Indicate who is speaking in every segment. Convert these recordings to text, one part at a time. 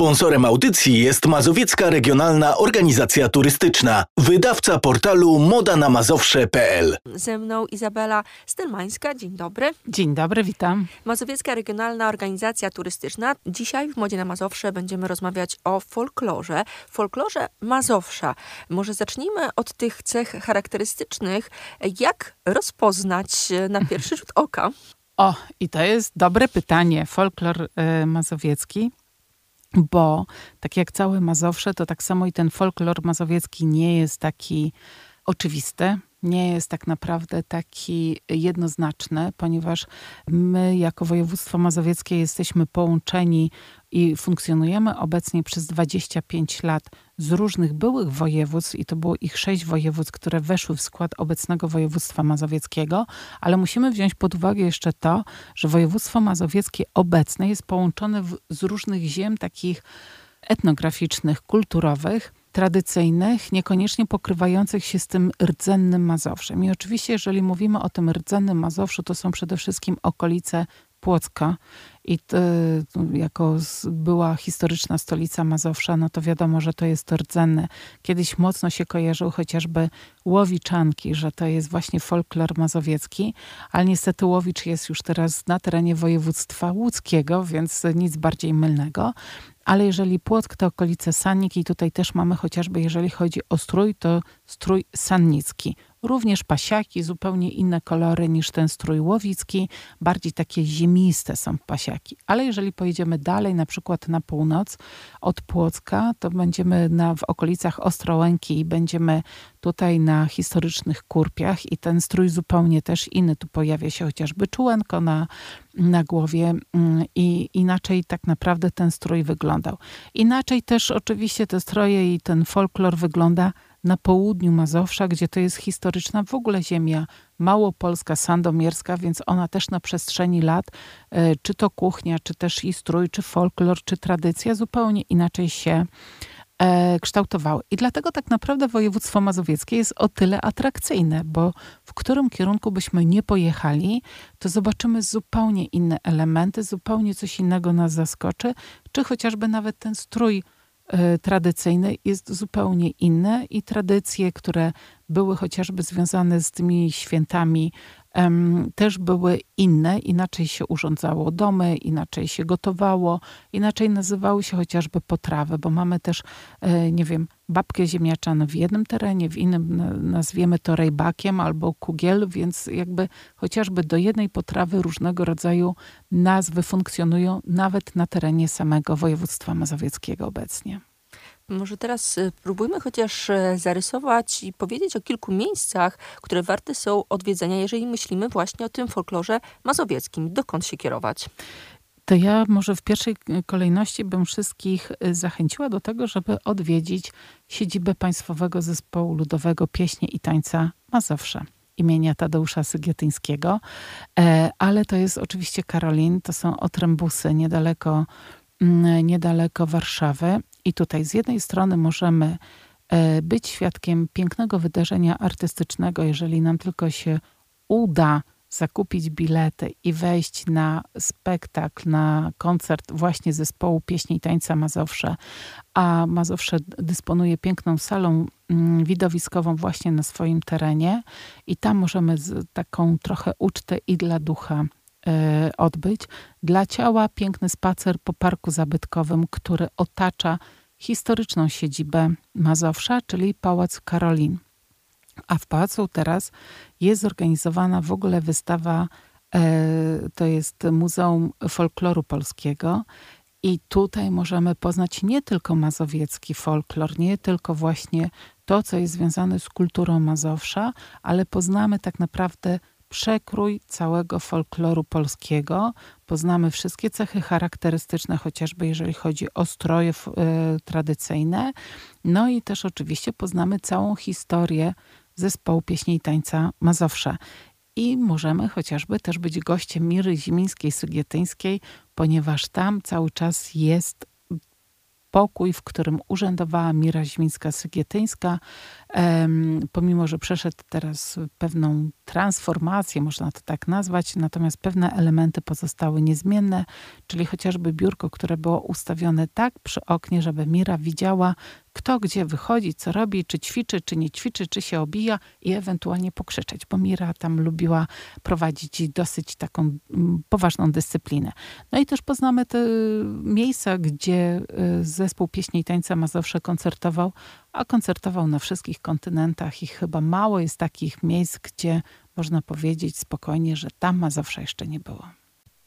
Speaker 1: Sponsorem audycji jest Mazowiecka Regionalna Organizacja Turystyczna, wydawca portalu modanamazowsze.pl.
Speaker 2: Ze mną Izabela Stelmańska. Dzień dobry.
Speaker 3: Dzień dobry, witam.
Speaker 2: Mazowiecka Regionalna Organizacja Turystyczna. Dzisiaj w Modzie na Mazowsze będziemy rozmawiać o folklorze. Folklorze Mazowsza. Może zacznijmy od tych cech charakterystycznych. Jak rozpoznać na pierwszy rzut oka?
Speaker 3: O, i to jest dobre pytanie. Folklor y, mazowiecki bo tak jak całe Mazowsze, to tak samo i ten folklor mazowiecki nie jest taki oczywisty, nie jest tak naprawdę taki jednoznaczny, ponieważ my jako województwo mazowieckie jesteśmy połączeni i funkcjonujemy obecnie przez 25 lat z różnych byłych województw i to było ich sześć województw, które weszły w skład obecnego województwa mazowieckiego, ale musimy wziąć pod uwagę jeszcze to, że województwo mazowieckie obecne jest połączone w, z różnych ziem takich etnograficznych, kulturowych, tradycyjnych, niekoniecznie pokrywających się z tym rdzennym Mazowszem. I oczywiście, jeżeli mówimy o tym rdzennym Mazowszu, to są przede wszystkim okolice Płocka i to, jako była historyczna stolica Mazowsza, no to wiadomo, że to jest rdzenny. Kiedyś mocno się kojarzył chociażby Łowiczanki, że to jest właśnie folklor mazowiecki, ale niestety Łowicz jest już teraz na terenie województwa łódzkiego, więc nic bardziej mylnego. Ale jeżeli Płock to okolice Sanniki, tutaj też mamy chociażby, jeżeli chodzi o strój, to strój sannicki. Również pasiaki, zupełnie inne kolory niż ten strój łowicki, bardziej takie ziemiste są pasiaki. Ale jeżeli pojedziemy dalej, na przykład na północ od Płocka, to będziemy na, w okolicach Ostrołęki i będziemy tutaj na historycznych kurpiach i ten strój zupełnie też inny. Tu pojawia się chociażby czułenko na, na głowie mm, i inaczej tak naprawdę ten strój wyglądał. Inaczej też oczywiście te stroje i ten folklor wygląda na południu Mazowsza, gdzie to jest historyczna w ogóle ziemia małopolska, sandomierska, więc ona też na przestrzeni lat, e, czy to kuchnia, czy też i strój, czy folklor, czy tradycja zupełnie inaczej się e, kształtowały. I dlatego tak naprawdę województwo mazowieckie jest o tyle atrakcyjne, bo w którym kierunku byśmy nie pojechali, to zobaczymy zupełnie inne elementy, zupełnie coś innego nas zaskoczy, czy chociażby nawet ten strój tradycyjny jest zupełnie inny i tradycje, które były chociażby związane z tymi świętami, też były inne. Inaczej się urządzało domy, inaczej się gotowało, inaczej nazywały się chociażby potrawy, bo mamy też, e, nie wiem, babkę ziemniaczane w jednym terenie, w innym nazwiemy to rejbakiem albo kugiel, więc jakby chociażby do jednej potrawy różnego rodzaju nazwy funkcjonują nawet na terenie samego województwa mazowieckiego obecnie.
Speaker 2: Może teraz y, próbujmy chociaż e, zarysować i powiedzieć o kilku miejscach, które warte są odwiedzenia, jeżeli myślimy właśnie o tym folklorze mazowieckim. Dokąd się kierować?
Speaker 3: To ja może w pierwszej y, kolejności bym wszystkich zachęciła do tego, żeby odwiedzić siedzibę Państwowego Zespołu Ludowego Pieśnie i Tańca Mazowsze imienia Tadeusza Sygietyńskiego, e, ale to jest oczywiście Karolin, to są otrębusy niedaleko, mm, niedaleko Warszawy i tutaj z jednej strony możemy e, być świadkiem pięknego wydarzenia artystycznego, jeżeli nam tylko się uda zakupić bilety i wejść na spektakl, na koncert właśnie zespołu pieśni i tańca Mazowsze, a Mazowsze dysponuje piękną salą mm, widowiskową właśnie na swoim terenie i tam możemy taką trochę ucztę i dla ducha odbyć. Dla ciała piękny spacer po parku zabytkowym, który otacza historyczną siedzibę Mazowsza, czyli Pałac Karolin. A w pałacu teraz jest zorganizowana w ogóle wystawa, e, to jest Muzeum Folkloru Polskiego. I tutaj możemy poznać nie tylko mazowiecki folklor, nie tylko właśnie to, co jest związane z kulturą Mazowsza, ale poznamy tak naprawdę przekrój całego folkloru polskiego. Poznamy wszystkie cechy charakterystyczne, chociażby jeżeli chodzi o stroje y, tradycyjne. No i też oczywiście poznamy całą historię zespołu pieśni i tańca Mazowsze. I możemy chociażby też być gościem Miry Zimińskiej-Sygietyńskiej, ponieważ tam cały czas jest pokój, w którym urzędowała Mira Zimińska-Sygietyńska pomimo, że przeszedł teraz pewną transformację, można to tak nazwać, natomiast pewne elementy pozostały niezmienne, czyli chociażby biurko, które było ustawione tak przy oknie, żeby Mira widziała, kto gdzie wychodzi, co robi, czy ćwiczy, czy nie ćwiczy, czy się obija i ewentualnie pokrzyczeć, bo Mira tam lubiła prowadzić dosyć taką poważną dyscyplinę. No i też poznamy te miejsca, gdzie y, zespół pieśni i tańca Mazowsze koncertował, a koncertował na wszystkich kontynentach i chyba mało jest takich miejsc, gdzie można powiedzieć spokojnie, że tam Mazowsza jeszcze nie było.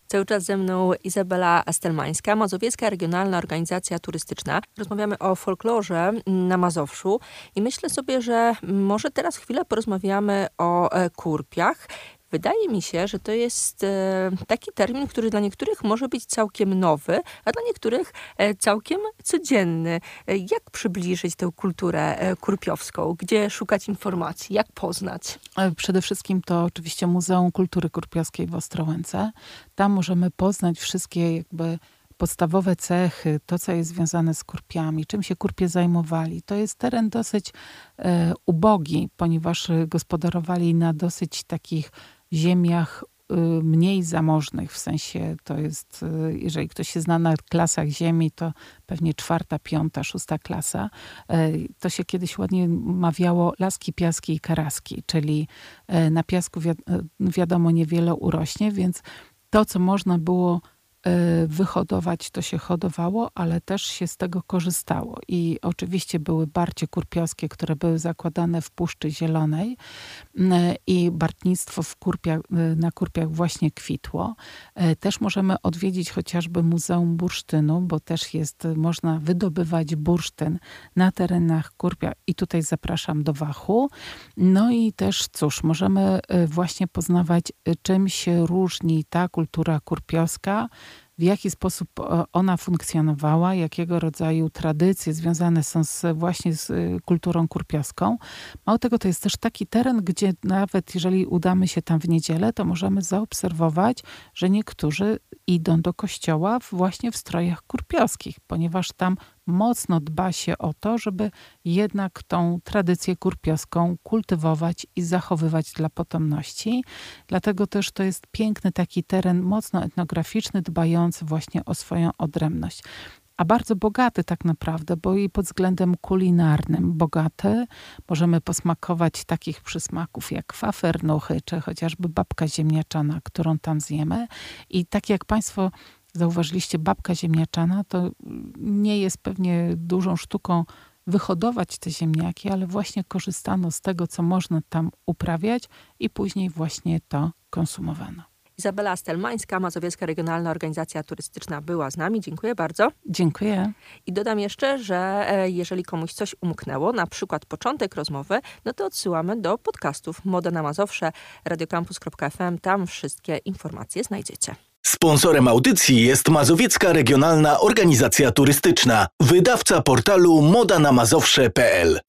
Speaker 2: Cały czas ze mną Izabela Astelmańska, Mazowiecka Regionalna Organizacja Turystyczna. Rozmawiamy o folklorze na Mazowszu i myślę sobie, że może teraz chwilę porozmawiamy o e, kurpiach. Wydaje mi się, że to jest e, taki termin, który dla niektórych może być całkiem nowy, a dla niektórych e, całkiem codzienny. E, jak przybliżyć tę kulturę kurpiowską? Gdzie szukać informacji? Jak poznać?
Speaker 3: Przede wszystkim to oczywiście Muzeum Kultury Kurpiowskiej w Ostrołęce. Tam możemy poznać wszystkie jakby podstawowe cechy, to co jest związane z kurpiami, czym się kurpie zajmowali. To jest teren dosyć e, ubogi, ponieważ gospodarowali na dosyć takich ziemiach y, mniej zamożnych, w sensie to jest, y, jeżeli ktoś się zna na klasach ziemi, to pewnie czwarta, piąta, szósta klasa. E, to się kiedyś ładnie mawiało laski, piaski i karaski, czyli na piasku wi wiadomo niewiele urośnie, więc to, co można było Y, wyhodować, to się hodowało, ale też się z tego korzystało. I oczywiście były barcie kurpiowskie, które były zakładane w Puszczy Zielonej y, i bartnictwo w kurpiach, y, na kurpiach właśnie kwitło. Też możemy odwiedzić chociażby Muzeum Bursztynu, bo też jest, można wydobywać bursztyn na terenach kurpia i tutaj zapraszam do Wachu. No i też cóż, możemy właśnie poznawać, czym się różni ta kultura kurpiowska w jaki sposób e, ona funkcjonowała, jakiego rodzaju tradycje związane są z, właśnie z e, kulturą kurpiowską. Mało tego, to jest też taki teren, gdzie nawet jeżeli udamy się tam w niedzielę, to możemy zaobserwować, że niektórzy idą do kościoła właśnie w strojach kurpiowskich, ponieważ tam mocno dba się o to, żeby jednak tą tradycję kurpiowską kultywować i zachowywać dla potomności. Dlatego też to jest piękny taki teren mocno etnograficzny, dbający właśnie o swoją odrębność a bardzo bogaty tak naprawdę, bo i pod względem kulinarnym bogaty. Możemy posmakować takich przysmaków jak fafernuchy, czy chociażby babka ziemniaczana, którą tam zjemy. I tak jak Państwo zauważyliście, babka ziemniaczana to nie jest pewnie dużą sztuką wyhodować te ziemniaki, ale właśnie korzystano z tego, co można tam uprawiać i później właśnie to konsumowano.
Speaker 2: Izabela Stelmańska, Mazowiecka Regionalna Organizacja Turystyczna była z nami. Dziękuję bardzo.
Speaker 3: Dziękuję.
Speaker 2: I dodam jeszcze, że e, jeżeli komuś coś umknęło, na przykład początek rozmowy, no to odsyłamy do podcastów Moda na Mazowsze, radiocampus.fm. Tam wszystkie informacje znajdziecie.
Speaker 1: Sponsorem audycji jest Mazowiecka Regionalna Organizacja Turystyczna, wydawca portalu modanamazowsze.pl.